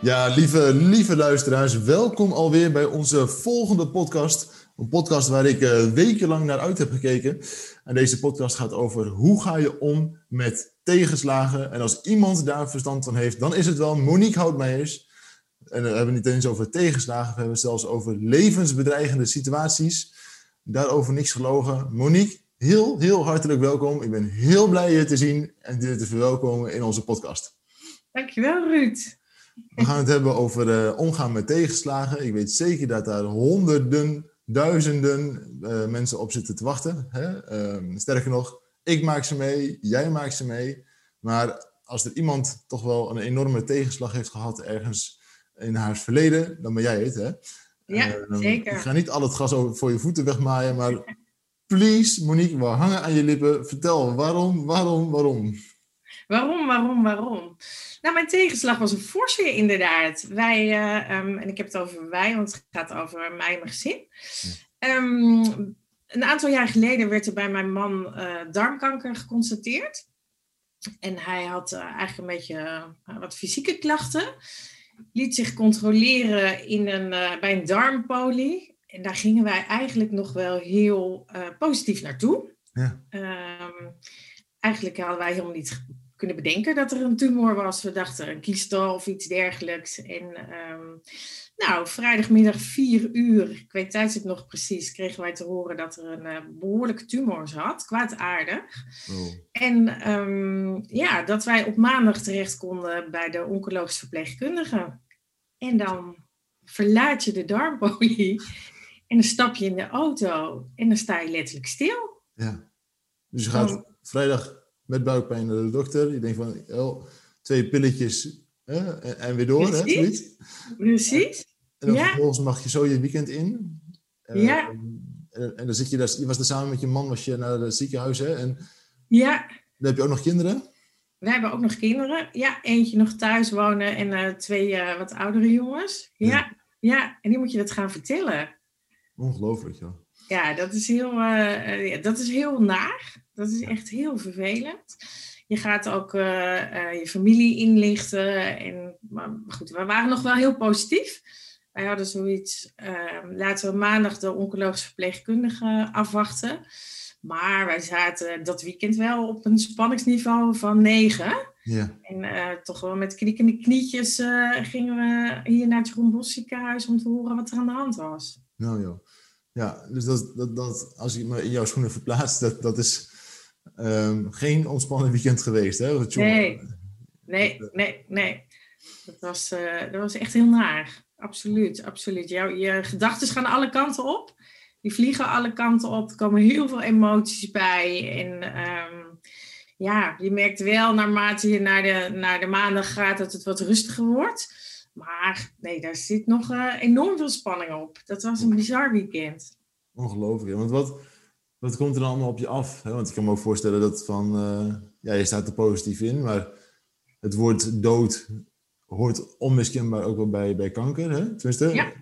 Ja, lieve, lieve luisteraars, welkom alweer bij onze volgende podcast. Een podcast waar ik uh, wekenlang naar uit heb gekeken. En deze podcast gaat over hoe ga je om met tegenslagen. En als iemand daar verstand van heeft, dan is het wel Monique Houtmeijers. En we hebben het niet eens over tegenslagen, we hebben zelfs over levensbedreigende situaties. Daarover niks gelogen. Monique, heel, heel hartelijk welkom. Ik ben heel blij je te zien en je te verwelkomen in onze podcast. Dankjewel, Ruud. We gaan het hebben over uh, omgaan met tegenslagen. Ik weet zeker dat daar honderden, duizenden uh, mensen op zitten te wachten. Hè? Uh, sterker nog, ik maak ze mee, jij maakt ze mee. Maar als er iemand toch wel een enorme tegenslag heeft gehad ergens in haar verleden, dan ben jij het. Hè? Ja, zeker. Ik ga niet al het gas over voor je voeten wegmaaien, maar please, Monique, we hangen aan je lippen. Vertel waarom, waarom, waarom? Waarom, waarom, waarom? Nou, mijn tegenslag was een forse inderdaad. Wij, uh, um, en ik heb het over wij, want het gaat over mij en mijn gezin. Um, een aantal jaar geleden werd er bij mijn man uh, darmkanker geconstateerd. En hij had uh, eigenlijk een beetje wat fysieke klachten. Liet zich controleren in een, bij een darmpolie. En daar gingen wij eigenlijk nog wel heel positief naartoe. Ja. Um, eigenlijk hadden wij helemaal niet kunnen bedenken dat er een tumor was. We dachten een kiestel of iets dergelijks. En um, nou, vrijdagmiddag vier uur, ik weet tijdens nog precies, kregen wij te horen dat er een uh, behoorlijke tumor zat, kwaadaardig. Oh. En um, ja, dat wij op maandag terecht konden bij de oncologisch verpleegkundige. En dan verlaat je de darmpolie en dan stap je in de auto en dan sta je letterlijk stil. Ja, dus je gaat vrijdag met buikpijn naar de dokter. Je denkt van, oh, twee pilletjes hè, en, weer door. Precies. Hè, Precies. En, dan ja. vervolgens mag je zo je weekend in. Ja. En, en, dan zit je daar, je was er samen met je man, was je naar het ziekenhuis. Hè, en ja. Dan heb je ook nog kinderen? We hebben ook nog kinderen. Ja, eentje nog thuis wonen en uh, twee uh, wat oudere jongens. Ja. ja. ja, en die moet je dat gaan vertellen. Ongelooflijk, ja. Ja, dat is heel, uh, dat is heel naar. Dat is echt heel vervelend. Je gaat ook uh, uh, je familie inlichten. En, maar goed, we waren nog wel heel positief. Wij hadden zoiets, uh, laten we maandag de oncologische verpleegkundige afwachten. Maar wij zaten dat weekend wel op een spanningsniveau van 9. Ja. En toch wel met knikkende knietjes gingen we hier naar het Jeroen Bos ziekenhuis om te horen wat er aan de hand was. Nou joh. Ja, dus dat, dat, dat, als je me in jouw schoenen verplaatst, dat, dat is um, geen ontspannen weekend geweest. Hè? Nee, nee, nee, nee. Dat was, uh, dat was echt heel naar. Absoluut, absoluut. Jouw, je gedachten gaan alle kanten op. Die vliegen alle kanten op. Er komen heel veel emoties bij. En um, ja, je merkt wel naarmate je naar de, naar de maandag gaat dat het wat rustiger wordt. Maar nee, daar zit nog uh, enorm veel spanning op. Dat was een bizar weekend. Ongelooflijk. Want wat, wat komt er dan allemaal op je af? Hè? Want ik kan me ook voorstellen dat van, uh, ja, je staat er positief in, maar het woord dood hoort onmiskenbaar ook wel bij, bij kanker. Hè? Tenminste, ja.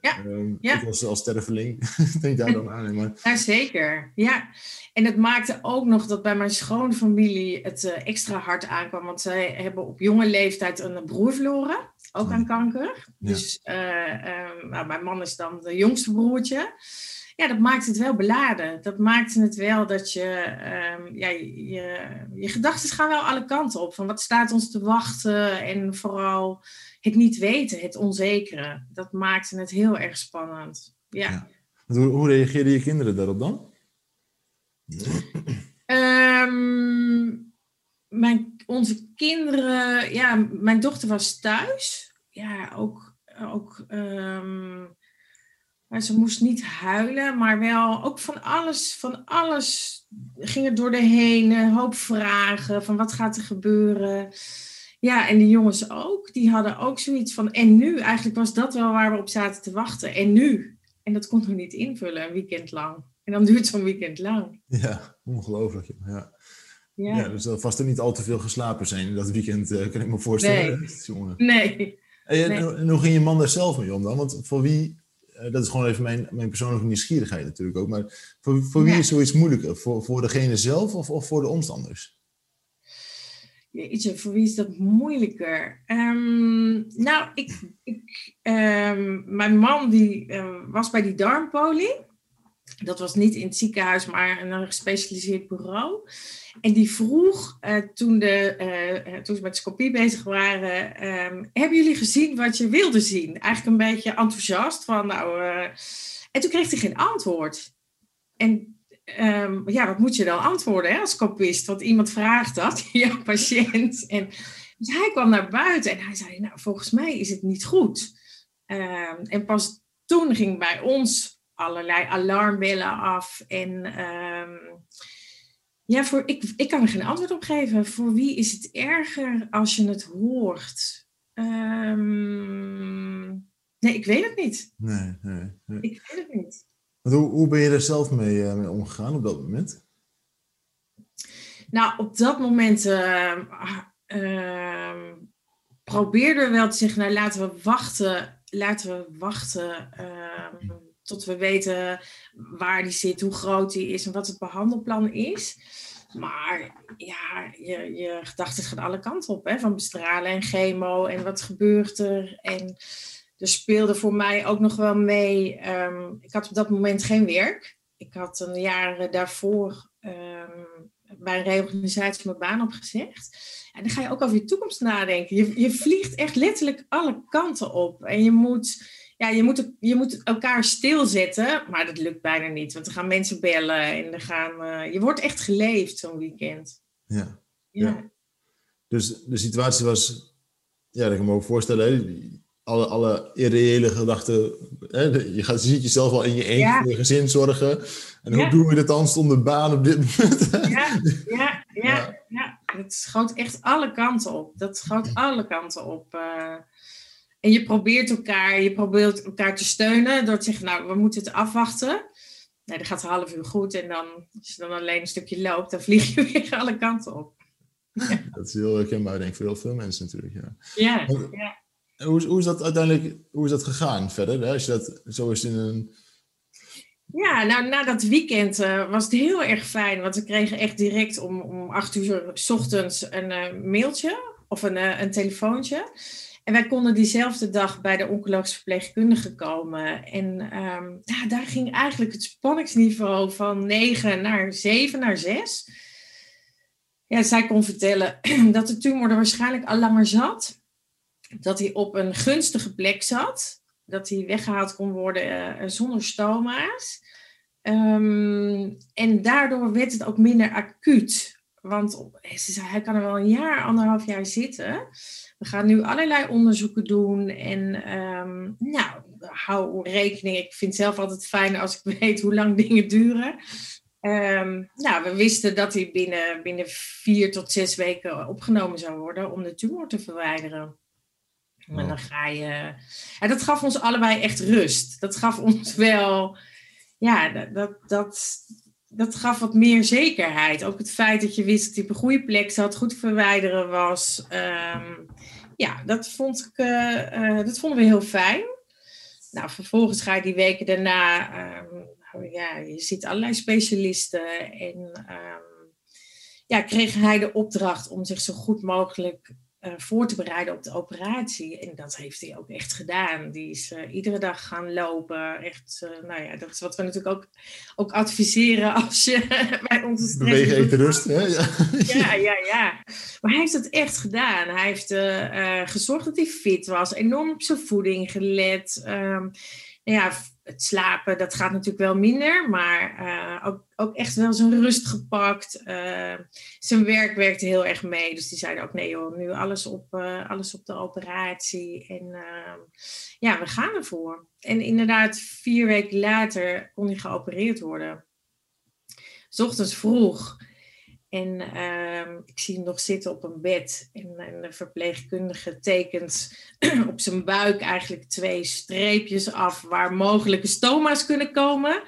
Ja. Uh, ja. Ik was als sterveling, denk daar dan aan. Maar... Ja, zeker. Ja. En het maakte ook nog dat bij mijn schoonfamilie het uh, extra hard aankwam. Want zij hebben op jonge leeftijd een broer verloren, ook aan kanker. Ja. Dus nou, mijn man is dan de jongste broertje ja, dat maakt het wel beladen. Dat maakt het wel dat je, um, ja, je, je gedachten gaan wel alle kanten op. Van wat staat ons te wachten en vooral het niet weten, het onzekere. Dat maakte het heel erg spannend. Ja. ja. Hoe, hoe reageerden je kinderen daarop dan? Um, mijn, onze kinderen, ja, mijn dochter was thuis. Ja, ook, ook um, maar ze moest niet huilen, maar wel ook van alles, van alles ging het door de heen. Een hoop vragen van wat gaat er gebeuren. Ja, en de jongens ook. Die hadden ook zoiets van, en nu? Eigenlijk was dat wel waar we op zaten te wachten. En nu? En dat kon we niet invullen, een weekend lang. En dan duurt zo'n weekend lang. Ja, ongelooflijk. Ja. Ja. ja. dus er vast er niet al te veel geslapen zijn in dat weekend, uh, kan ik me voorstellen. Nee. nee. En, en, hoe ging je man daar zelf mee om dan? Want voor wie, uh, dat is gewoon even mijn, mijn persoonlijke nieuwsgierigheid natuurlijk ook, maar voor, voor wie is zoiets moeilijker? Voor, voor degene zelf of, of voor de omstanders? Jeetje, voor wie is dat moeilijker? Um, nou, ik, ik, um, mijn man die uh, was bij die darmpolie. Dat was niet in het ziekenhuis, maar een gespecialiseerd bureau. En die vroeg, uh, toen, de, uh, toen ze met scopie bezig waren, hebben jullie gezien wat je wilde zien? Eigenlijk een beetje enthousiast van, nou... en toen kreeg hij geen antwoord. En um, ja, wat moet je dan antwoorden hè, als kopist? Want iemand vraagt dat, jouw patiënt. En dus hij kwam naar buiten en hij zei, nou, volgens mij is het niet goed. Um, en pas toen ging bij ons allerlei alarmbellen af. En um, ja, voor, ik, ik kan er geen antwoord op geven. Voor wie is het erger als je het hoort? nee, ik weet het niet. Nee, nee, nee. Ik weet het niet. Hoe, ben je er zelf mee, uh, mee, omgegaan op dat moment? Nou, op dat moment uh, uh, probeerden we wel te zeggen, nou laten we wachten, laten we wachten ehm, tot we weten waar die zit, hoe groot die is en wat het behandelplan is. Maar ja, je, je gedachten gaan alle kanten op, hè? van bestralen en chemo en wat gebeurt er. En er speelde voor mij ook nog wel mee. Um, ik had op dat moment geen werk. Ik had een jaar daarvoor um, bij een reorganisatie mijn baan opgezegd. En dan ga je ook over je toekomst nadenken. Je, je vliegt echt letterlijk alle kanten op. En je moet, ja, je, moet, je moet elkaar stilzetten. Maar dat lukt bijna niet. Want er gaan mensen bellen. En er gaan, uh, je wordt echt geleefd zo'n weekend. Ja. ja. ja. Dus de situatie was... Ja, dat kan me ook voorstellen alle, alle irreële gedachten. Hè? Je, gaat, je ziet jezelf al in je eentje ja. voor je gezin zorgen. En hoe doen we dit dan zonder baan op dit moment? ja, ja, ja, ja. Het schoot echt alle kanten op. Dat schoot alle kanten op. Uh, en je probeert elkaar, je probeert elkaar te steunen door te zeggen, nou, we moeten het afwachten. Nee, dat gaat een half uur goed. En dan, als je dan alleen een stukje loopt, dan vlieg je weer alle kanten op. Dat is heel herkenbaar, denk ik, voor heel veel mensen natuurlijk. Ja, ja. ja. Hoe, hoe is dat uiteindelijk hoe is dat gegaan verder? Hè? Als je dat zo is in een. Ja, nou, na dat weekend uh, was het heel erg fijn. Want we kregen echt direct om, om acht uur s ochtends een uh, mailtje of een, uh, een telefoontje. En wij konden diezelfde dag bij de oncologische verpleegkundige komen. En um, ja, daar ging eigenlijk het spanningsniveau van 9 naar 7 naar 6. Ja, zij kon vertellen dat de tumor er waarschijnlijk al langer zat dat hij op een gunstige plek zat. Dat hij weggehaald kon worden uh, zonder stoma's. Um, en daardoor werd het ook minder acuut. Want ze zei, hij kan er wel een jaar, anderhalf jaar zitten. We gaan nu allerlei onderzoeken doen. En um, nou, hou rekening. Ik vind het zelf altijd fijn als ik weet hoe lang dingen duren. Um, nou, we wisten dat hij binnen, binnen vier tot zes weken opgenomen zou worden om de tumor te verwijderen. En dan ga je. En dat gaf ons allebei echt rust. Dat gaf ons wel. Ja, dat, dat, dat, dat gaf wat meer zekerheid. Ook het feit dat je wist dat op een goede plek zat, goed verwijderen was. Um, ja, dat, vond ik, uh, dat vonden we heel fijn. Nou, vervolgens ga je die weken daarna. Um, ja, je ziet allerlei specialisten. En um, ja, kreeg hij de opdracht om zich zo goed mogelijk uh, voor te bereiden op de operatie. En dat heeft hij ook echt gedaan. Die is uh, iedere dag gaan lopen. Echt, uh, nou ja, dat is wat we natuurlijk ook, ook adviseren als je bij onze stress... Bewegen, eten, rust, hè? Ja. ja, ja, ja. Maar hij heeft het echt gedaan. Hij heeft gezorgd dat hij fit was. Enorm op zijn voeding gelet. Um, ja, het slapen, dat gaat natuurlijk wel minder, maar uh, ook, ook echt wel zijn rust gepakt. Uh, zijn werk werkte heel erg mee, dus die zeiden ook nee joh, nu alles op, uh, alles op de operatie. En ehm, ja, we gaan ervoor. En inderdaad, vier weken later kon hij geopereerd worden. S ochtends vroeg. En ehm, ik zie hem nog zitten op een bed. En, de verpleegkundige tekent op zijn buik eigenlijk twee streepjes af waar mogelijke stoma's kunnen komen.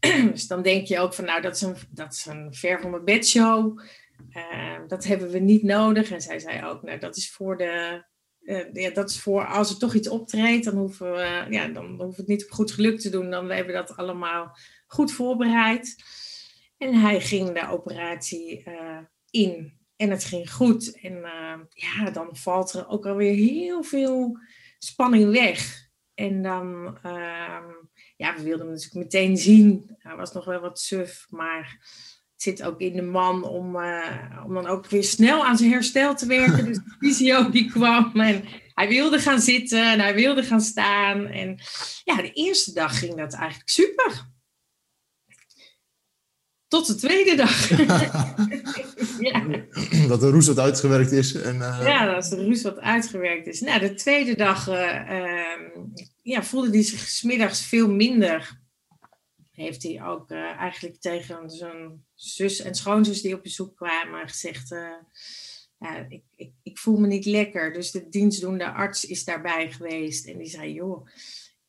dus dan denk je ook van, nou, dat is een, dat is een ver van mijn bedshow. Uh, dat hebben we niet nodig. En zij zei ook, nou, dat is voor de. Uh, ja, dat is voor als er toch iets optreedt, dan hoeven we, ja, dan hoeven we het niet op goed geluk te doen. Dan hebben we dat allemaal goed voorbereid. En hij ging de operatie uh, in. En het ging goed. En ja, dan valt er ook alweer heel veel spanning weg. En dan, ehm, ja, we wilden hem natuurlijk meteen zien. Hij was nog wel wat suf, maar het zit ook in de man om, uh, om dan ook weer snel aan zijn herstel te werken. Dus de visio die kwam en hij wilde gaan zitten en hij wilde gaan staan. En ja, de eerste dag ging dat eigenlijk super. Tot de tweede dag. ja. Dat de roes wat uitgewerkt is. En, uh... Ja, dat de roes wat uitgewerkt is. Nou, de tweede dag uh, ja, voelde hij zich smiddags veel minder. Heeft hij ook uh, eigenlijk tegen zijn zus en schoonzus die op bezoek kwamen gezegd... ja, ik, ik, ik voel me niet lekker. Dus de dienstdoende arts is daarbij geweest. En die zei, joh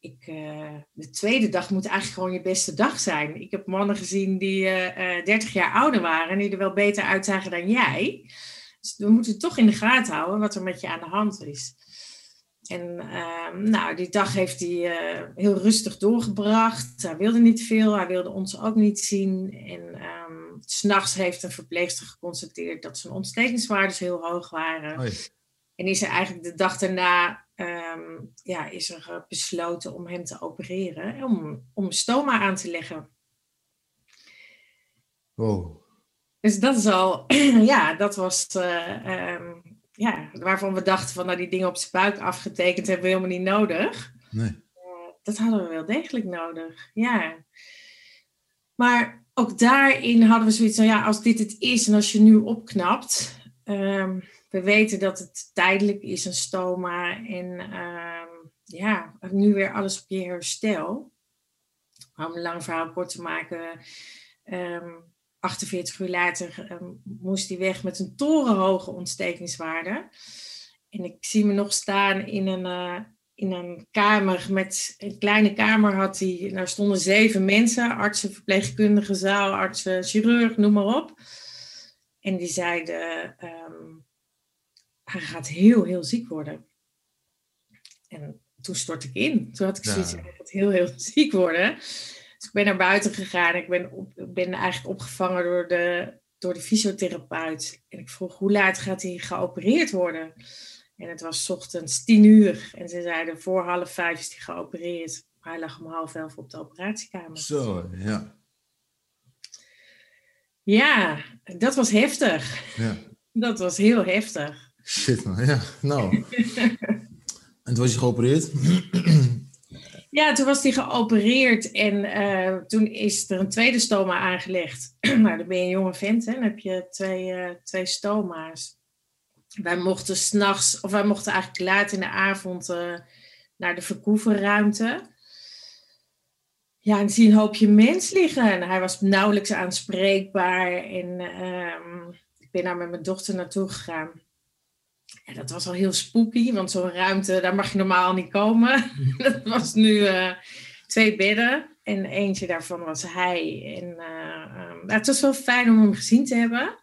ik, uh, de tweede dag moet eigenlijk gewoon je beste dag zijn. Ik heb mannen gezien die uh, uh, 30 jaar ouder waren en die er wel beter uitzagen dan jij. Dus we moeten toch in de gaten houden wat er met je aan de hand is. En ehm, nou, die dag heeft hij eh, heel rustig doorgebracht. Hij wilde niet veel, hij wilde ons ook niet zien. En um, s'nachts heeft een verpleegster geconstateerd dat zijn ontstekingswaarden heel hoog waren. En is er eigenlijk de dag daarna um, ja, is er besloten om hem te opereren, om, om stoma aan te leggen. Wow. Dus dat is al, ja, dat was, uh, um, ja, waarvan we dachten van, nou, die dingen op zijn buik afgetekend hebben we helemaal niet nodig. Nee. Uh, dat hadden we wel degelijk nodig, ja. Maar ook daarin hadden we zoiets van, ja, als dit het is en als je nu opknapt, um, we weten dat het tijdelijk is, een stoma. En uh, ja, nu weer alles op je herstel. Om een lang verhaal kort te maken. Um, 48 uur later um, moest hij weg met een torenhoge ontstekingswaarde. En ik zie me nog staan in een, uh, in een kamer met een kleine kamer had hij. Daar stonden zeven mensen, artsen, verpleegkundigen, zaalartsen, chirurg, noem maar op. En die zeiden, hij gaat heel, heel ziek worden. En toen stort ik in. Toen had ik zoiets ja. hij gaat heel, heel ziek worden. Dus ik ben naar buiten gegaan. Ik ben, op, ben eigenlijk opgevangen door de, door de fysiotherapeut. En ik vroeg, hoe laat gaat hij geopereerd worden? En het was ochtends tien uur. En ze zeiden, voor half vijf is hij geopereerd. Hij lag om half elf op de operatiekamer. Zo, ja. Ja, dat was heftig. Ja. Dat was heel heftig. Shit man, ja. Nou. en toen was je geopereerd? ja, toen was hij geopereerd en uh, toen is er een tweede stoma aangelegd. nou, dan ben je een jonge vent, hè? dan heb je twee, uh, twee stoma's. Wij mochten s'nachts, of wij mochten eigenlijk laat in de avond uh, naar de verkoevenruimte. Ja, en zie een hoopje mens liggen. En hij was nauwelijks aanspreekbaar. En ehm, ik ben daar met mijn dochter naartoe gegaan. Ja, dat was al heel spooky, want zo'n ruimte, daar mag je normaal niet komen. dat was nu uh, twee bedden en eentje daarvan was hij. En uh, um, het was wel fijn om hem gezien te hebben.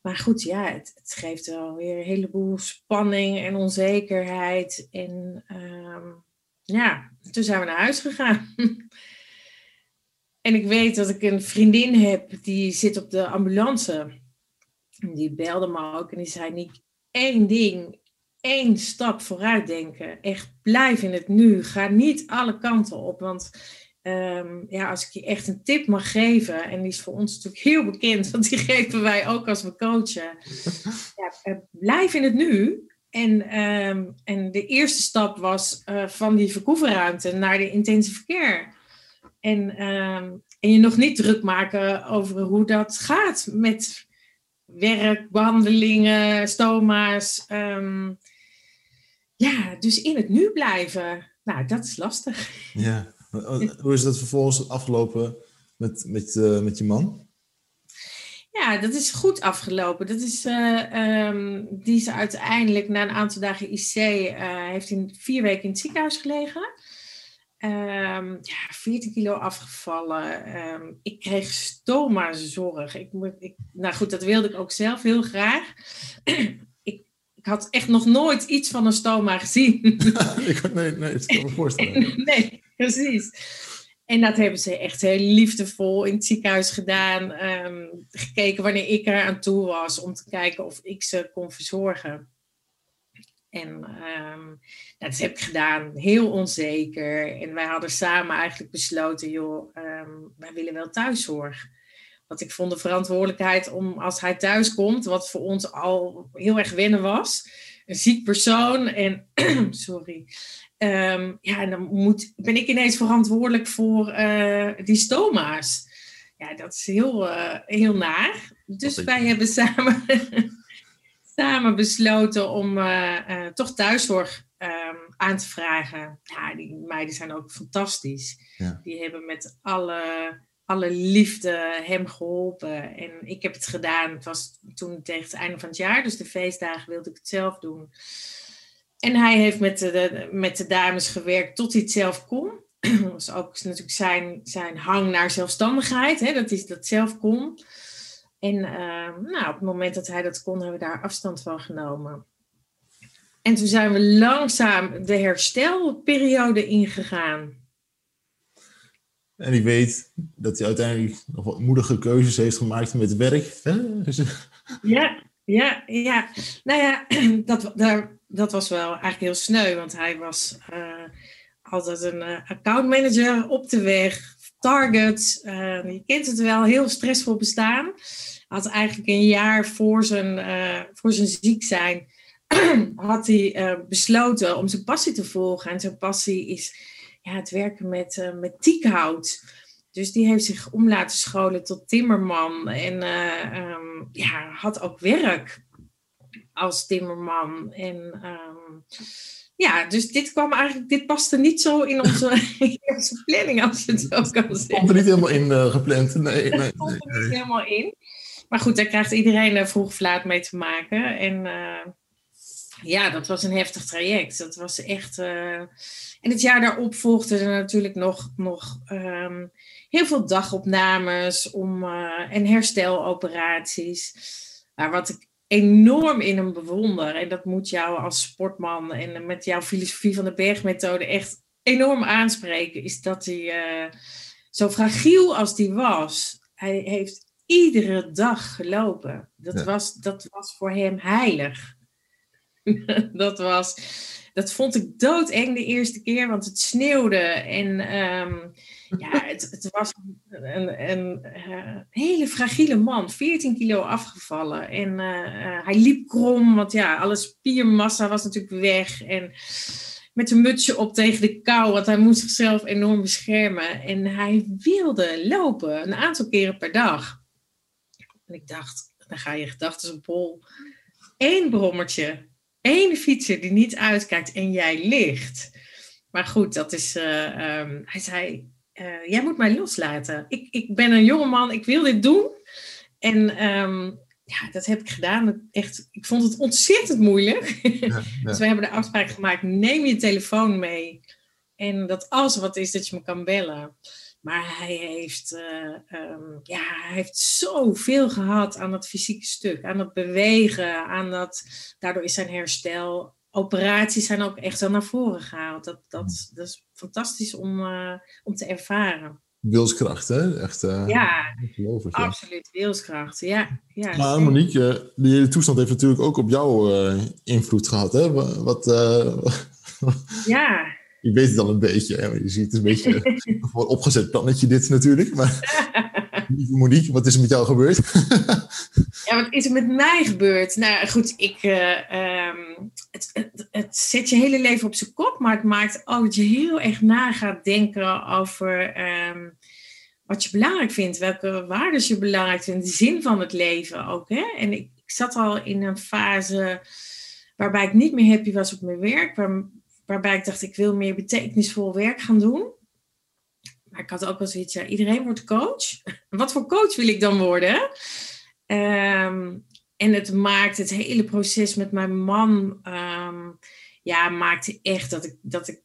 Maar goed, ja, het, het geeft wel weer een heleboel spanning en onzekerheid. En um, ja, toen zijn we naar huis gegaan. en ik weet dat ik een vriendin heb die zit op de ambulance. En die belde me ook en die zei: niet één ding, één stap vooruit denken. Echt blijf in het nu. Ga niet alle kanten op. Want um, ja, als ik je echt een tip mag geven, en die is voor ons natuurlijk heel bekend, want die geven wij ook als we coachen. Ja, blijf in het nu. En, um, en de eerste stap was uh, van die verkoevenruimte naar de intensive care. En, um, en je nog niet druk maken over hoe dat gaat met werk, behandelingen, stoma's. Um, ja, dus in het nu blijven. Nou, dat is lastig. Ja. Hoe is dat vervolgens afgelopen met, met, uh, met je man? Ja, dat is goed afgelopen. Dat is, eh, ehm, die is uiteindelijk na een aantal dagen IC, uh, heeft in vier weken in het ziekenhuis gelegen. Um, ja, 14 kilo afgevallen. Um, ik kreeg stoma-zorg. Ik, ik, nou goed, dat wilde ik ook zelf heel graag. ik, ik had echt nog nooit iets van een stoma gezien. ik, nee, nee, dat kan me voorstellen. nee, precies. En dat hebben ze echt heel liefdevol in het ziekenhuis gedaan. Um, gekeken wanneer ik er aan toe was om te kijken of ik ze kon verzorgen. En um, dat heb ik gedaan, heel onzeker. En wij hadden samen eigenlijk besloten, joh, um, wij willen wel thuiszorg. Want ik vond de verantwoordelijkheid om als hij thuis komt, wat voor ons al heel erg wennen was, een ziek persoon en sorry. Um, ja, en dan moet, ben ik ineens verantwoordelijk voor uh, die stoma's. Ja, dat is heel, uh, heel naar. Dus wij hebben samen samen besloten om uh, uh, toch thuiszorg um, aan te vragen. Ja, die meiden zijn ook fantastisch. Ja. Die hebben met alle, alle liefde hem geholpen. En ik heb het gedaan. Het was toen tegen het einde van het jaar, dus de feestdagen wilde ik het zelf doen. En hij heeft met de, met de dames gewerkt tot hij het zelf kon. Dat was ook natuurlijk zijn, zijn hang naar zelfstandigheid. Hè? Dat is dat zelf kon. En uh, nou, op het moment dat hij dat kon, hebben we daar afstand van genomen. En toen zijn we langzaam de herstelperiode ingegaan. En ik weet dat hij uiteindelijk nog wat moedige keuzes heeft gemaakt met werk. Hè? Dus- ja, ja, ja. Nou ja, dat, daar, dat was wel eigenlijk heel sneu, want hij was uh, altijd een uh, accountmanager op de weg, targets. Uh, je kent het wel, heel stressvol bestaan. Had eigenlijk een jaar voor zijn, uh, voor zijn ziek zijn, had hij uh, besloten om zijn passie te volgen. En zijn passie is ja, het werken met, uh, met tiekhout. Dus die heeft zich om laten scholen tot timmerman. En um, ja, had ook werk als timmerman. En um, ja, dus dit kwam eigenlijk, dit paste niet zo in onze, in onze planning, als je het zo kan zeggen. Stond er niet helemaal in uh, gepland. Nee, nee, stond er nee, niet helemaal in. Maar goed, daar krijgt iedereen vroeg of laat mee te maken. En uh, ja, dat was een heftig traject. Dat was echt. en het jaar daarop volgden er natuurlijk nog, nog um, heel veel dagopnames om, en hersteloperaties. Maar wat ik enorm in hem bewonder. En dat moet jou als sportman en met jouw filosofie van de bergmethode echt enorm aanspreken. Is dat hij zo fragiel als die was. Hij heeft iedere dag gelopen. Dat, ja. was, dat was voor hem heilig. dat was. Dat vond ik doodeng de eerste keer, want het sneeuwde. En um, ja, het, het, was een, een, een, hele fragiele man. 14 kilo afgevallen. En uh, hij liep krom, want ja, alle spiermassa was natuurlijk weg. En met een mutsje op tegen de kou, want hij moest zichzelf enorm beschermen. En hij wilde lopen, een aantal keren per dag. En ik dacht, dan ga je gedachten op bol. Eén brommertje, één fietser die niet uitkijkt en jij ligt. Maar goed, dat is. Uh, um, hij zei: uh, Jij moet mij loslaten. Ik, ik ben een jongeman, ik wil dit doen. En um, ja, dat heb ik gedaan. Echt, ik vond het ontzettend moeilijk. Ja, ja. dus we hebben de afspraak gemaakt: neem je telefoon mee. En dat als er wat is, dat je me kan bellen. Maar hij heeft, uh, um, ja, hij heeft zoveel gehad aan dat fysieke stuk, aan het bewegen, aan dat, daardoor is zijn herstel. Operaties zijn ook echt wel naar voren gehaald. Dat, dat, dat is fantastisch om, uh, om te ervaren. Wilskracht, hè? Echt, uh, ja, absoluut. Wilskracht, ja. ja maar Monique, die hele toestand heeft natuurlijk ook op jou invloed gehad, hè? Wat, ja je weet het al een beetje. Hè? Je ziet het een beetje een opgezet plannetje dit natuurlijk. Maar Monique, wat is er met jou gebeurd? ja, wat is er met mij gebeurd? Nou goed, ik, uh, um, het, het, het, zet je hele leven op zijn kop. Maar het maakt ook dat je heel erg na gaat denken over um, wat je belangrijk vindt. Welke waarden je belangrijk vindt. De zin van het leven ook. Hè? En ik, ik zat al in een fase waarbij ik niet meer happy was op mijn werk. Waar, waarbij ik dacht, ik wil meer betekenisvol werk gaan doen. Maar ik had ook wel zoiets, ja, iedereen wordt coach. Wat voor coach wil ik dan worden? Ehm, en het maakt het hele proces met mijn man, ehm, ja, maakte echt dat ik, dat ik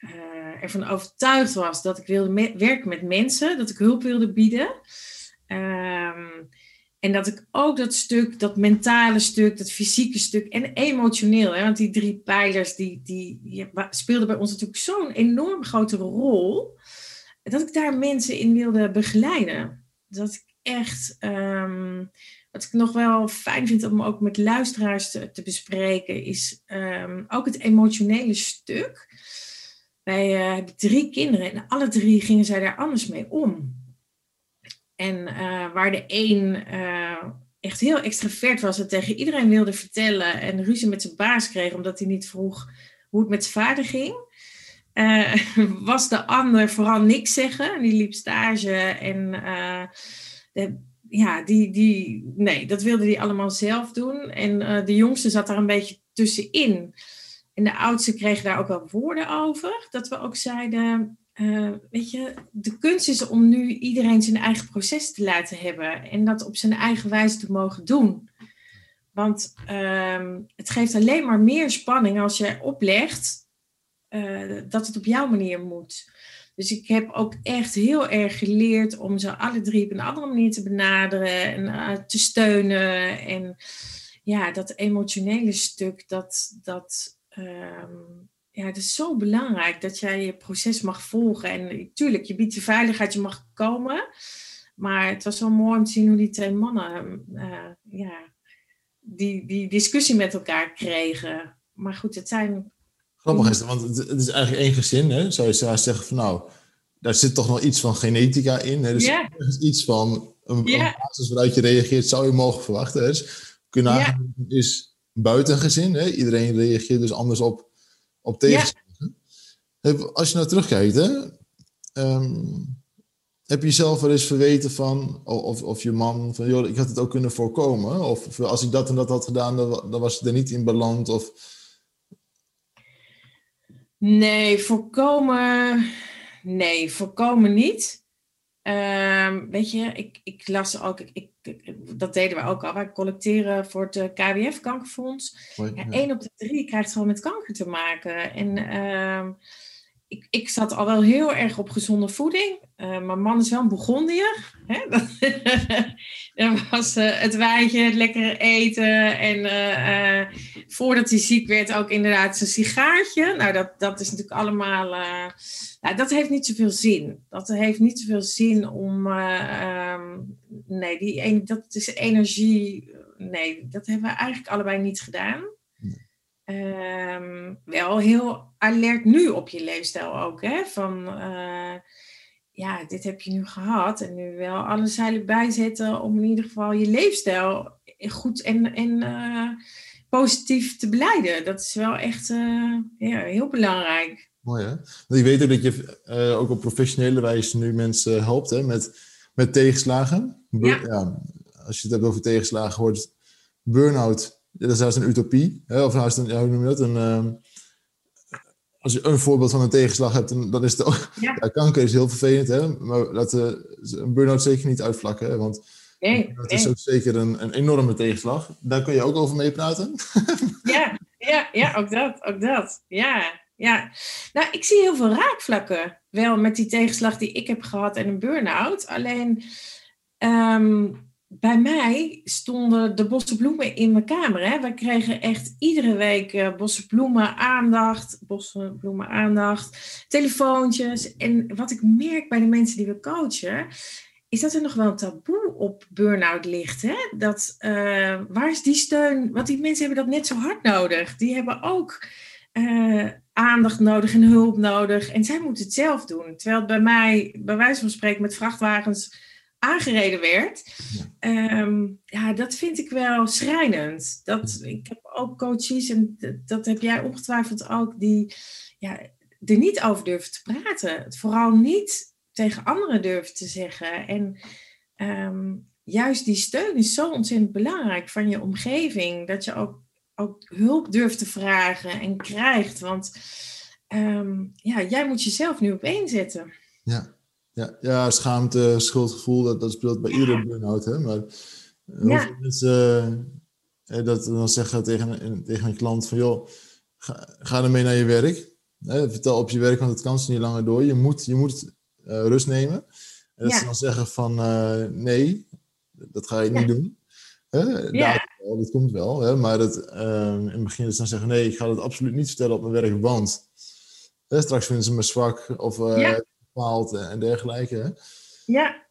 uh, ervan overtuigd was dat ik wilde werken met mensen, dat ik hulp wilde bieden. Ehm, en dat ik ook dat stuk, dat mentale stuk, dat fysieke stuk en emotioneel, hè, want die drie pijlers die, die, speelden bij ons natuurlijk zo'n enorm grote rol, dat ik daar mensen in wilde begeleiden. Dat ik echt, um, wat ik nog wel fijn vind om ook met luisteraars te, bespreken, is um, ook het emotionele stuk. Wij uh, hebben drie kinderen en alle drie gingen zij daar anders mee om. En uh, waar de een uh, echt heel extravert was en tegen iedereen wilde vertellen en ruzie met zijn baas kreeg omdat hij niet vroeg hoe het met zijn vader ging, uh, was de ander vooral niks zeggen. Die liep stage en de, ja, die, die, nee, dat wilde hij allemaal zelf doen. En de jongste zat daar een beetje tussenin. En de oudste kreeg daar ook wel woorden over. Dat we ook zeiden, uh, weet je, de kunst is om nu iedereen zijn eigen proces te laten hebben en dat op zijn eigen wijze te mogen doen. Want uh, het geeft alleen maar meer spanning als je oplegt uh, dat het op jouw manier moet. Dus ik heb ook echt heel erg geleerd om ze alle drie op een andere manier te benaderen en uh, te steunen. En ja, dat emotionele stuk, dat, dat um, ja, het is zo belangrijk dat jij je proces mag volgen. En tuurlijk, je biedt je veiligheid, je mag komen. Maar het was wel mooi om te zien hoe die twee mannen uh, ja, die, die discussie met elkaar kregen. Maar goed, het zijn. Grappig is het, want het, is eigenlijk één gezin. Hè? Zou je zeggen van nou, daar zit toch nog iets van genetica in. Hè? Dus er is iets van een, basis waaruit je reageert, zou je mogen verwachten. Hè? Dus kunnen ja. is buitengezin. Hè? Iedereen reageert dus anders op op. Ja. Als je nou terugkijkt, hè, um, heb je jezelf wel eens verweten van, of, of je man, van joh, ik had het ook kunnen voorkomen. Of, of als ik dat en dat had gedaan, dan, dan was het er niet in beland. Of... Nee, voorkomen. Nee, voorkomen niet. Um, weet je, ik, ik las ook, ik, dat deden we ook al. Wij collecteren voor het eh, KWF Kankerfonds. Ja, één op de drie krijgt gewoon met kanker te maken. En uh, ik, ik zat al wel heel erg op gezonde voeding. Uh, mijn man is wel een Burgondier. Hè? Dat was uh, het wijntje, het lekkere eten. En voordat hij ziek werd ook inderdaad zijn sigaartje. Nou, dat, dat is natuurlijk allemaal... Nou, dat heeft niet zoveel zin. Dat heeft niet zoveel zin om. Uh, um, nee, die, dat is energie. Nee, dat hebben we eigenlijk allebei niet gedaan. Um, wel heel alert nu op je leefstijl ook. Hè? Van uh, ja, dit heb je nu gehad. En nu wel alle zeilen bijzetten om in ieder geval je leefstijl goed en, en uh, positief te beleiden. Dat is wel echt uh, ja, heel belangrijk. Mooi hè? Ik weet ook dat je uh, ook op professionele wijze nu mensen helpt hè, met, met tegenslagen. Ja. ja. Als je het hebt over tegenslagen, wordt burn-out, dat is juist een utopie. Hè? Of nou is het een, ja, hoe noem je dat? Een, uh, als je een voorbeeld van een tegenslag hebt, dan, is het ook... Ja. ja. kanker is heel vervelend, hè? maar laten een burn-out zeker niet uitvlakken. Hè? Want nee, dat is ook zeker een, een enorme tegenslag. Daar kun je ook over meepraten. ja, ja, ja, ook dat, ook dat. Ja, ja. Nou, ik zie heel veel raakvlakken wel met die tegenslag die ik heb gehad en een burn-out. Alleen um, bij mij stonden de bosse bloemen in mijn kamer. Hè. Wij kregen echt iedere week uh, bosse bloemen aandacht, bosse bloemen aandacht, telefoontjes. En wat ik merk bij de mensen die we coachen, is dat er nog wel een taboe op burn-out ligt. Hè? Dat, uh, waar is die steun? Want die mensen hebben dat net zo hard nodig. Die hebben ook uh, aandacht nodig en hulp nodig. En zij moeten het zelf doen. Terwijl het bij mij, bij wijze van spreken, met vrachtwagens aangereden werd. Ja, um, ja dat vind ik wel schrijnend. Dat, ik heb ook coaches, en dat heb jij ongetwijfeld ook, die ja, er niet over durven te praten. Het vooral niet tegen anderen durven te zeggen. En um, juist die steun is zo ontzettend belangrijk van je omgeving. Dat je ook ook hulp durft te vragen en krijgt. Want um, ja, jij moet jezelf nu op één zetten. Ja, ja, ja schaamte, schuldgevoel, dat, dat speelt bij iedere burn-out. Hè? Maar Ja. mensen uh, dat dan zeggen tegen een, tegen een klant van joh, ga, ga ermee naar je werk. vertel op je werk, want het kan ze niet langer door. Je moet, je moet uh, rust nemen. En dat ze dan zeggen van nee, dat ga je niet doen. Ja. dat komt wel, hè, maar het, in het begin is dan zeggen nee, ik ga dat absoluut niet vertellen op mijn werk, want straks vinden ze me zwak of bepaald en dergelijke. Hè. Ja.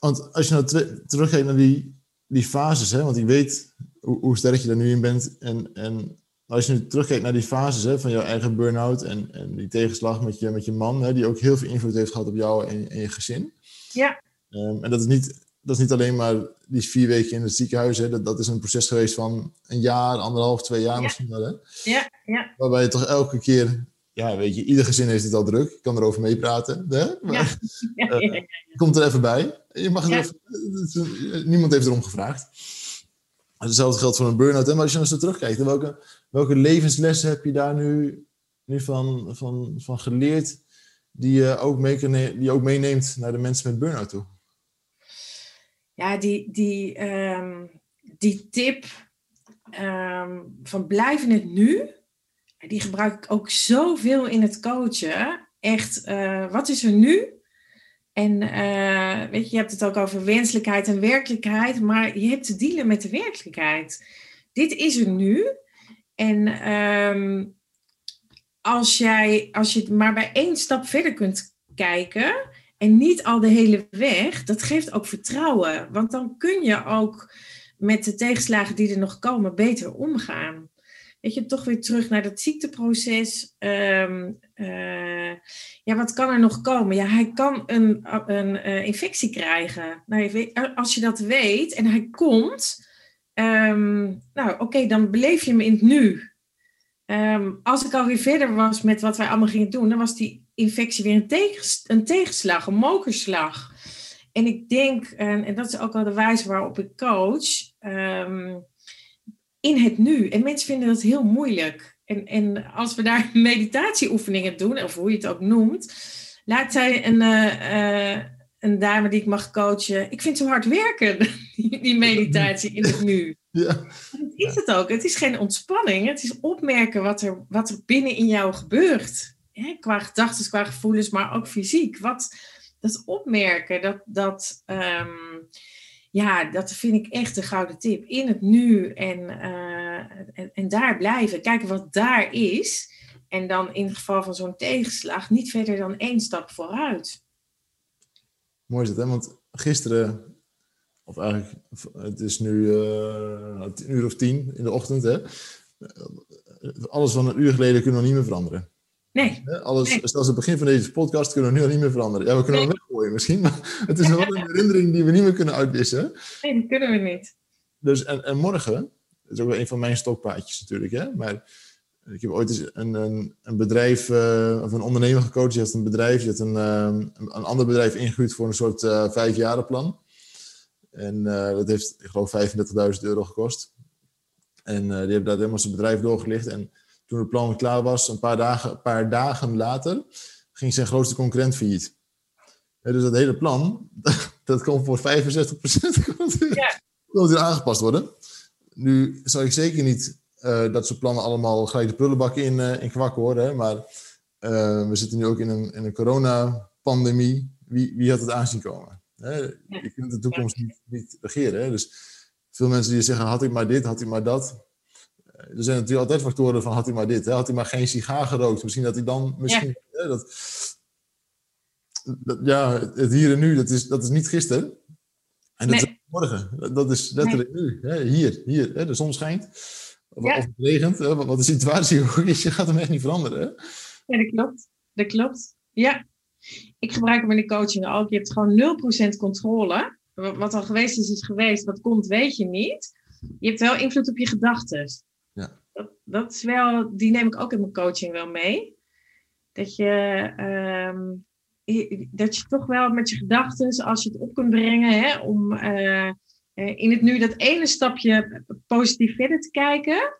Want als je nou terugkijkt naar die, die fases, hè, want ik weet hoe, hoe sterk je daar nu in bent. En, en als je nu terugkijkt naar die fases hè, van jouw eigen burn-out en, en die tegenslag met je, met je man, hè, die ook heel veel invloed heeft gehad op jou en, en je gezin. Ja. Um, en dat is, niet, dat is niet alleen maar die vier weken in het ziekenhuis. Hè, dat, dat is een proces geweest van een jaar, anderhalf, twee jaar misschien wel. Hè? Ja, ja. Waarbij je toch elke keer ja, weet je, ieder gezin heeft het al druk. Ik kan erover meepraten. Maar, ja. uh, komt er even bij. Je mag ja. even, niemand heeft erom gevraagd. Hetzelfde geldt voor een burn-out. Maar als je nou zo terugkijkt, welke, welke levenslessen heb je daar nu, nu van, van, van geleerd die je, ook mee kan, die je ook meeneemt naar de mensen met burn-out toe? Ja, die, die, um, die tip um, van blijf in het nu die gebruik ik ook zoveel in het coachen. Echt, uh, wat is er nu? En uh, weet je, je hebt het ook over wenselijkheid en werkelijkheid, maar je hebt te dealen met de werkelijkheid. Dit is er nu. En um, als, jij, als je maar bij één stap verder kunt kijken en niet al de hele weg, dat geeft ook vertrouwen. Want dan kun je ook met de tegenslagen die er nog komen beter omgaan weet je, toch weer terug naar dat ziekteproces. Um, uh, ja, wat kan er nog komen? Ja, hij kan een, een uh, infectie krijgen. Nou, weet, als je dat weet en hij komt, um, nou oké, dan beleef je hem in het nu. Um, als ik alweer verder was met wat wij allemaal gingen doen, dan was die infectie weer een, tegens, een tegenslag, een mokerslag. En ik denk, en, en dat is ook wel de wijze waarop ik coach, in het nu. En mensen vinden dat heel moeilijk. En, en als we daar meditatieoefeningen doen, of hoe je het ook noemt, laat zij een, uh, een dame die ik mag coachen. Ik vind zo hard werken, die meditatie in het nu. Ja. Dat is het ook. Het is geen ontspanning. Het is opmerken wat er, wat er binnen in jou gebeurt. Qua gedachten, qua gevoelens, maar ook fysiek. Wat, dat opmerken, dat, dat um, ja, dat vind ik echt een gouden tip. In het nu en, uh, en, en, daar blijven. Kijken wat daar is. En dan in het geval van zo'n tegenslag niet verder dan één stap vooruit. Mooi is het, hè? Want gisteren, of eigenlijk, het is nu uh, een uur of tien in de ochtend, hè? Alles van een uur geleden kunnen we niet meer veranderen. Nee. Alles, nee. Zelfs het begin van deze podcast kunnen we nu al niet meer veranderen. Ja, we kunnen nee. hem weggooien misschien, maar het is wel een herinnering die we niet meer kunnen uitwissen. Nee, die kunnen we niet. Dus, en, en morgen, dat is ook wel een van mijn stokpaardjes natuurlijk, hè, maar ik heb ooit eens een, een, een bedrijf, uh, of een ondernemer gecoacht, die had een bedrijf, die had een, uh, een ander bedrijf ingehuurd voor een soort uh, vijfjarenplan. En dat heeft, ik geloof, 35.000 euro gekost. En die hebben daar helemaal zijn bedrijf doorgelicht en toen het plan klaar was, een paar dagen, een paar dagen later, ging zijn grootste concurrent failliet. Ja, dus dat hele plan, dat kon voor 65% ja. weer aangepast worden. Nu zou ik zeker niet uh, dat soort plannen allemaal gelijk de prullenbak in, uh, in kwakken horen. Maar uh, we zitten nu ook in een, in een coronapandemie. Wie, wie had het aanzien komen? Hè? Je kunt de toekomst niet, niet regeren. Hè? Dus veel mensen die zeggen, had ik maar dit, had ik maar dat er zijn natuurlijk altijd factoren van had hij maar dit, hè? had hij maar geen sigaar gerookt, misschien dat hij dan misschien. Ja. Hè, dat, dat, ja, het hier en nu, dat is, dat is niet gisteren. En dat nee. is morgen. Dat is letterlijk nee. nu. Hè? Hier, hier. Hè? De zon schijnt. Of, ja. of het regent. Hè? Wat de situatie ook is, je gaat hem echt niet veranderen. Hè? Ja, dat klopt. Dat klopt. Ja. Ik gebruik hem in de coaching ook. Je hebt gewoon 0% controle. Wat al geweest is, is geweest. Wat komt, weet je niet. Je hebt wel invloed op je gedachten. Dat, dat is wel, die neem ik ook in mijn coaching wel mee. Dat je, um, dat je toch wel met je gedachten, als je het op kunt brengen, hè, om uh, in het nu dat ene stapje positief verder te kijken.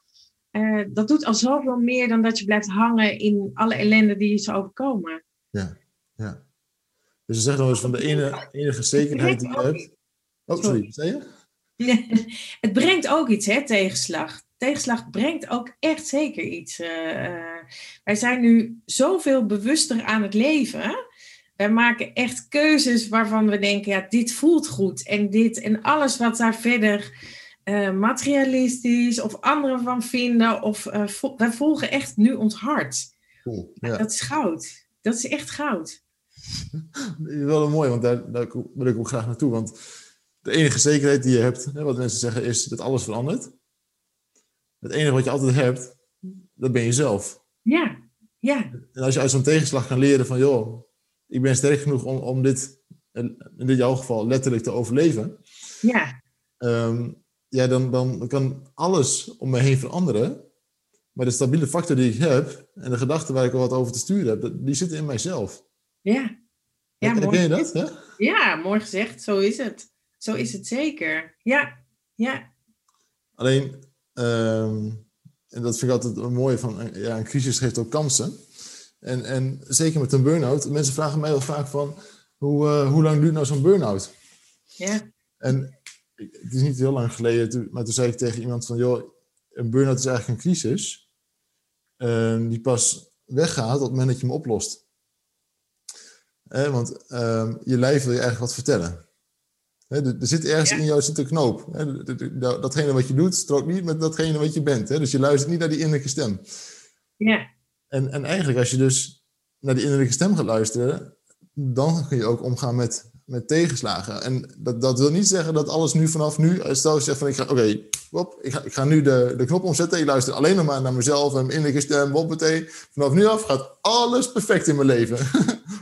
Uh, dat doet al zoveel meer dan dat je blijft hangen in alle ellende die je zou overkomen. Ja, ja. Dus je zegt nog eens van de ene, enige zekerheid die je hebt. Oh, sorry, zei je? het brengt ook iets, hè, tegenslag. Tegenslag brengt ook echt zeker iets. Uh, wij zijn nu zoveel bewuster aan het leven. Wij maken echt keuzes waarvan we denken, ja, dit voelt goed. En dit en alles wat daar verder uh, materialistisch of anderen van vinden. Of uh, vo wij volgen echt nu ons hart. Cool, ja. Dat is goud. Dat is echt goud. Wel mooi, want daar, daar wil ik ook graag naartoe. Want de enige zekerheid die je hebt, hè, wat mensen zeggen, is dat alles verandert. Het enige wat je altijd hebt, dat ben je zelf. Ja, ja. En als je uit zo'n tegenslag kan leren van, joh, ik ben sterk genoeg om, om dit, in dit jouw geval, letterlijk te overleven. Ja. Um, ja, dan, dan kan alles om me heen veranderen. Maar de stabiele factor die ik heb en de gedachten waar ik al wat over te sturen heb, die zitten in mijzelf. Ja. ja mooi. je dat? Ja? ja, mooi gezegd. Zo is het. Zo is het zeker. Ja, ja. Alleen, ehm, en dat vind ik altijd een mooie van, ja, een crisis geeft ook kansen. En, en zeker met een burn-out, mensen vragen mij wel vaak van, hoe, uh, hoe lang duurt nou zo'n burn-out? Ja. En het is niet heel lang geleden, maar toen zei ik tegen iemand van, joh, een burn-out is eigenlijk een crisis uh, die pas weggaat op het moment dat je hem oplost. Eh, want uh, je lijf wil je eigenlijk wat vertellen. Er, er, zit ergens in jou zit een knoop. datgene wat je doet strookt niet met datgene wat je bent. dus je luistert niet naar die innerlijke stem. Ja. En, en eigenlijk als je dus naar die innerlijke stem gaat luisteren, dan kun je ook omgaan met met tegenslagen. En dat, dat wil niet zeggen dat alles nu vanaf nu, eh, stel je zegt van ik ga, oké, ik, ga, ik ga nu de, de knop omzetten, ik luister alleen nog maar naar mezelf en mijn innerlijke stem, hoppatee. Vanaf nu af gaat alles perfect in mijn leven.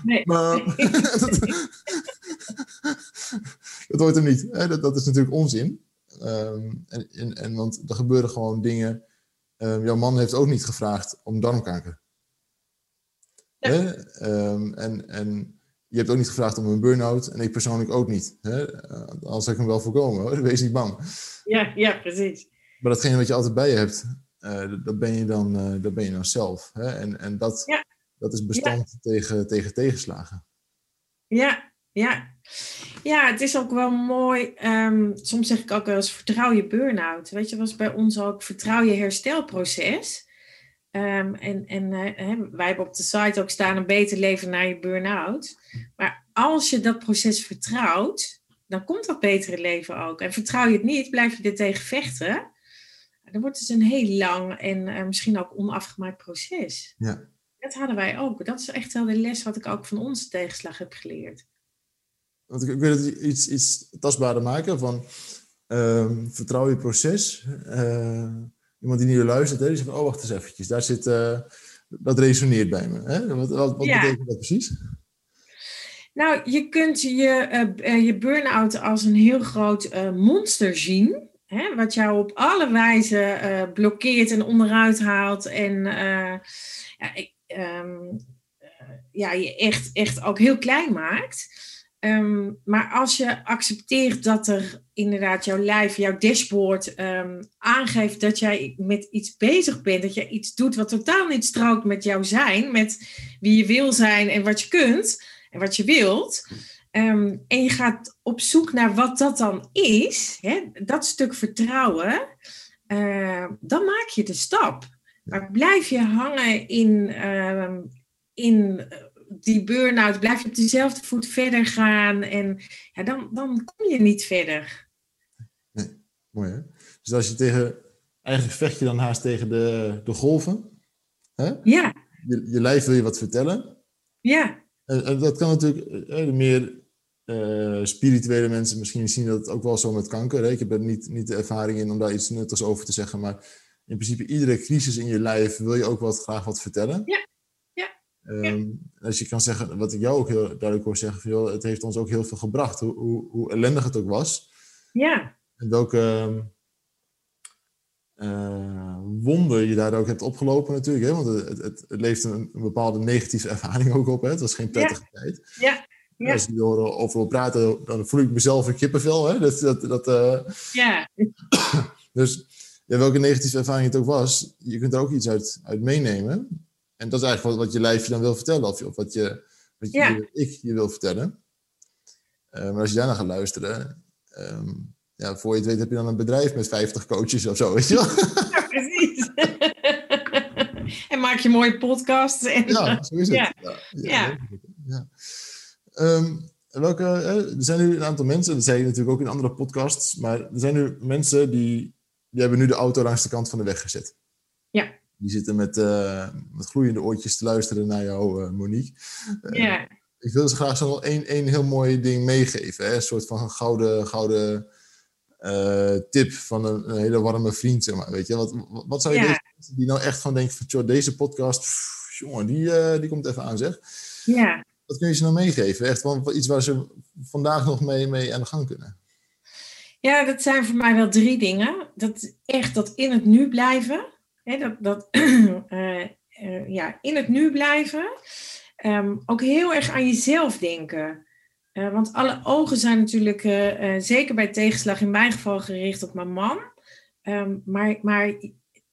Nee. maar dat, hoort hem niet. Hè? Dat, dat is natuurlijk onzin. Ehm, en, en, en, want er gebeuren gewoon dingen. Um, jouw man heeft ook niet gevraagd om darmkanker. Ja. Um, en, en je hebt ook niet gevraagd om een burn-out en ik persoonlijk ook niet. Hè? Uh, anders heb ik hem wel voorkomen hoor, wees niet bang. Ja, ja, precies. Maar datgene wat je altijd bij je hebt, uh, dat, ben je dan, uh, dat ben je dan zelf. Hè? En, en dat, ja. dat is bestand ja. tegen, tegen tegenslagen. Ja, ja. Ja, het is ook wel mooi. Um, soms zeg ik ook wel eens: vertrouw je burn-out. Weet je, was bij ons ook vertrouw je herstelproces. Um, en en uh, wij hebben op de site ook staan een beter leven na je burn-out. Maar als je dat proces vertrouwt, dan komt dat betere leven ook. En vertrouw je het niet, blijf je er tegen vechten. Dan wordt het een heel lang en uh, misschien ook onafgemaakt proces. Ja. Dat hadden wij ook. Dat is echt wel de les wat ik ook van onze tegenslag heb geleerd. Want ik, wil het iets, iets tastbaarder maken van uh, vertrouw je proces. Uh, iemand die nu luistert, hè, die zegt, oh wacht eens eventjes, daar zit, uh, dat resoneert bij me. Hè? Wat, wat, wat ja. betekent dat precies? Nou, je kunt je, uh, je burn-out als een heel groot monster zien. Hè, wat jou op alle wijzen blokkeert en onderuit haalt. En ja, ik, um, ja, je echt, echt ook heel klein maakt. Um, maar als je accepteert dat er inderdaad jouw lijf, jouw dashboard um, aangeeft dat jij met iets bezig bent, dat jij iets doet wat totaal niet strookt met jouw zijn, met wie je wil zijn en wat je kunt en wat je wilt. Um, en je gaat op zoek naar wat dat dan is, hè, dat stuk vertrouwen, uh, dan maak je de stap. Maar blijf je hangen in, in die burn-out, blijf je op dezelfde voet verder gaan en ja, dan, dan kom je niet verder. Nee, mooi hè? Dus als je tegen, eigenlijk vecht je dan haast tegen de, de golven. Hè? Ja. Je, je lijf wil je wat vertellen. Ja. En, en dat kan natuurlijk, de meer uh, spirituele mensen misschien zien dat ook wel zo met kanker. Hè? Ik heb er niet, niet de ervaring in om daar iets nuttigs over te zeggen, maar in principe iedere crisis in je lijf wil je ook wat, graag wat vertellen. Ja. Um, als je kan zeggen, wat ik jou ook heel duidelijk hoor zeggen, van, het heeft ons ook heel veel gebracht, hoe, hoe, hoe ellendig het ook was. Ja. En welke uh, wonder je daar ook hebt opgelopen natuurlijk. Hè? Want het, het, het leeft een, een, bepaalde negatieve ervaring ook op. Hè? Het was geen prettige ja. tijd. Ja. ja. Als je horen over praten, dan voel ik mezelf een kippenvel. Hè? Dat, dat, dat, uh... Ja. dus ja, welke negatieve ervaring het ook was, je kunt er ook iets uit, uit meenemen. En dat is eigenlijk wat, wat je lijfje dan wil vertellen, of, of wat, je, wat je, ja. ik je wil vertellen. Uh, maar als je daarna gaat luisteren, um, ja, voor je het weet heb je dan een bedrijf met 50 coaches of zo, weet je wel? Ja, precies. en maak je mooie podcasts. En, Ja, zo is het. Ja. Ja. Ja. ja. Ehm, welke, er zijn nu een aantal mensen, dat zei je natuurlijk ook in andere podcasts, maar er zijn nu mensen die, die hebben nu de auto langs de kant van de weg gezet. Ja. Die zitten met, eh, met gloeiende oortjes te luisteren naar jou, eh, Monique. Eh, ja. Ik wil ze graag zo nog één, één heel mooi ding meegeven. Hè? Een soort van gouden, gouden tip van een, een hele warme vriend, zeg maar. Weet je? Wat, wat, zou je Ja. deze mensen die nou echt van denken van, "Tjoh, deze podcast, pff, jongen, die, die komt even aan, zeg. ja. Wat kun je ze nou meegeven? Echt wel iets waar ze vandaag nog mee, mee aan de gang kunnen. Ja, dat zijn voor mij wel drie dingen. Dat echt dat in het nu blijven. Dat, eh, eh, ja, in het nu blijven. Ehm, ook heel erg aan jezelf denken. Eh, want alle ogen zijn natuurlijk, zeker bij tegenslag in mijn geval, gericht op mijn man. Ehm, maar, maar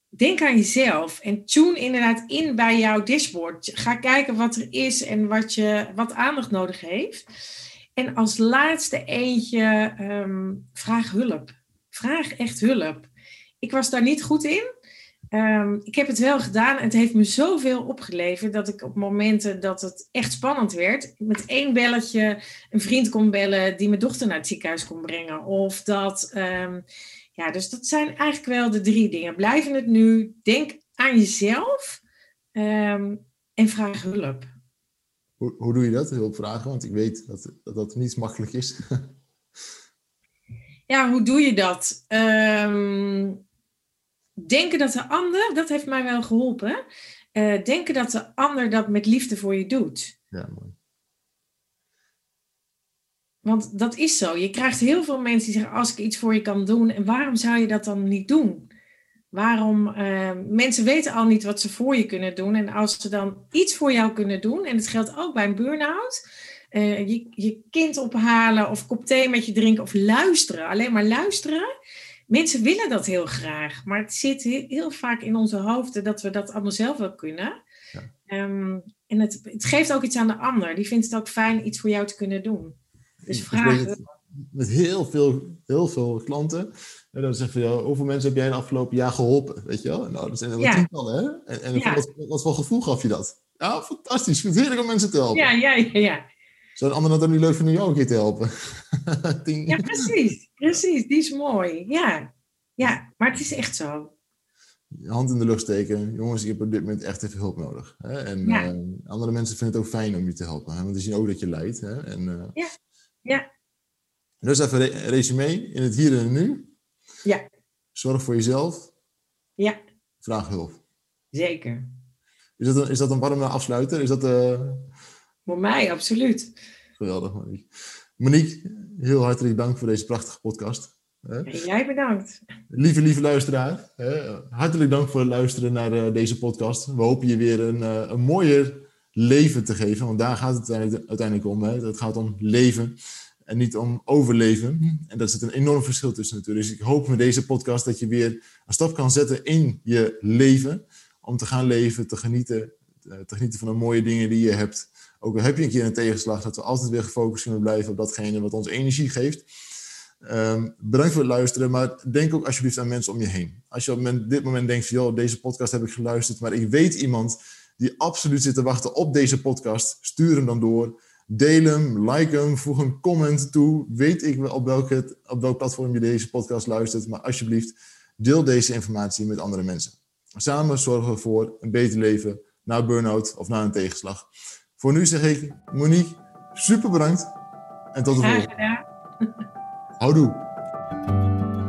denk aan jezelf en tune inderdaad in bij jouw dashboard. Ga kijken wat er is en wat, je, wat aandacht nodig heeft. En als laatste eentje, ehm, vraag hulp. Vraag echt hulp. Ik was daar niet goed in. Ehm, ik heb het wel gedaan en het heeft me zoveel opgeleverd dat ik op momenten dat het echt spannend werd, met één belletje een vriend kon bellen die mijn dochter naar het ziekenhuis kon brengen. Of dat, ehm, ja, dus dat zijn eigenlijk wel de drie dingen. Blijf in het nu, denk aan jezelf ehm, en vraag hulp. Hoe, hoe doe je dat? Hulp vragen, want ik weet dat dat, dat niet makkelijk is. Ja, hoe doe je dat? Ehm, denken dat de ander, dat heeft mij wel geholpen. Eh, denken dat de ander dat met liefde voor je doet. ja, mooi. Want dat is zo. Je krijgt heel veel mensen die zeggen: Als ik iets voor je kan doen, en waarom zou je dat dan niet doen? Waarom? eh, mensen weten al niet wat ze voor je kunnen doen. En als ze dan iets voor jou kunnen doen, en het geldt ook bij een burn-out, eh, je, je kind ophalen of kop thee met je drinken of luisteren, alleen maar luisteren. Mensen willen dat heel graag, maar het zit he- heel vaak in onze hoofden dat we dat allemaal zelf wel kunnen. Ja. Ehm, en het, het geeft ook iets aan de ander. Die vindt het ook fijn iets voor jou te kunnen doen. Dus vraag. het met heel veel, heel veel klanten. En dan zeggen ze, ja, hoeveel mensen heb jij in het afgelopen jaar geholpen? Weet je wel? Nou, dat zijn er wel Ja. tientallen, hè? En, en Ja. wat, wat voor gevoel gaf je dat? Ja, fantastisch. Ik vind het heerlijk om mensen te helpen. Ja, ja, ja, ja. Zou een ander dat dan niet leuk vinden om jou een keer te helpen? Ja, precies. Precies, die is mooi. Ja. ja, maar het is echt zo. Hand in de lucht steken. Jongens, ik heb op dit moment echt even hulp nodig. Hè? En Ja. eh, andere mensen vinden het ook fijn om je te helpen. Hè? Want die zien ook dat je lijdt. Hè? En, eh, Ja. Ja. Dus even een re- resume in het hier en nu. Ja. Zorg voor jezelf. Ja, Vraag hulp. zeker. Is dat een, is dat een warme afsluiter? Is dat eh, Voor mij, absoluut. geweldig, Monique? Monique, heel hartelijk dank voor deze prachtige podcast. En jij bedankt. Lieve, lieve luisteraar, hartelijk dank voor het luisteren naar eh, deze podcast. We hopen je weer een, eh, een mooier leven te geven, want daar gaat het uiteindelijk- om. Hè. Het gaat om leven en niet om overleven. En daar zit een enorm verschil tussen natuurlijk. Dus ik hoop met deze podcast dat je weer een stap kan zetten in je leven. Om te gaan leven, te genieten, eh, te genieten van de mooie dingen die je hebt. Ook al heb je een keer een tegenslag, dat we altijd weer gefocust kunnen blijven op datgene wat ons energie geeft. Ehm, bedankt voor het luisteren, maar denk ook alsjeblieft aan mensen om je heen. Als je op dit moment denkt van, joh, deze podcast heb ik geluisterd, maar ik weet iemand die absoluut zit te wachten op deze podcast, stuur hem dan door. Deel hem, like hem, voeg een comment toe. Weet ik wel op, op welk platform je deze podcast luistert, maar alsjeblieft, deel deze informatie met andere mensen. Samen zorgen we voor een beter leven na burn-out of na een tegenslag. Voor nu zeg ik, Monique, super bedankt en tot de Graag volgende. Houdoe.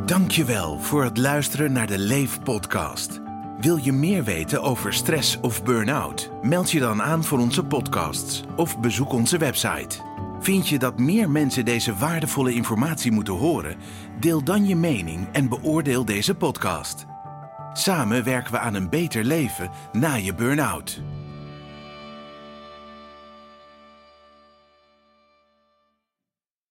Dankjewel voor het luisteren naar de Leef podcast. Wil je meer weten over stress of burn-out? Meld je dan aan voor onze podcasts of bezoek onze website. Vind je dat meer mensen deze waardevolle informatie moeten horen? Deel dan je mening en beoordeel deze podcast. Samen werken we aan een beter leven na je burn-out.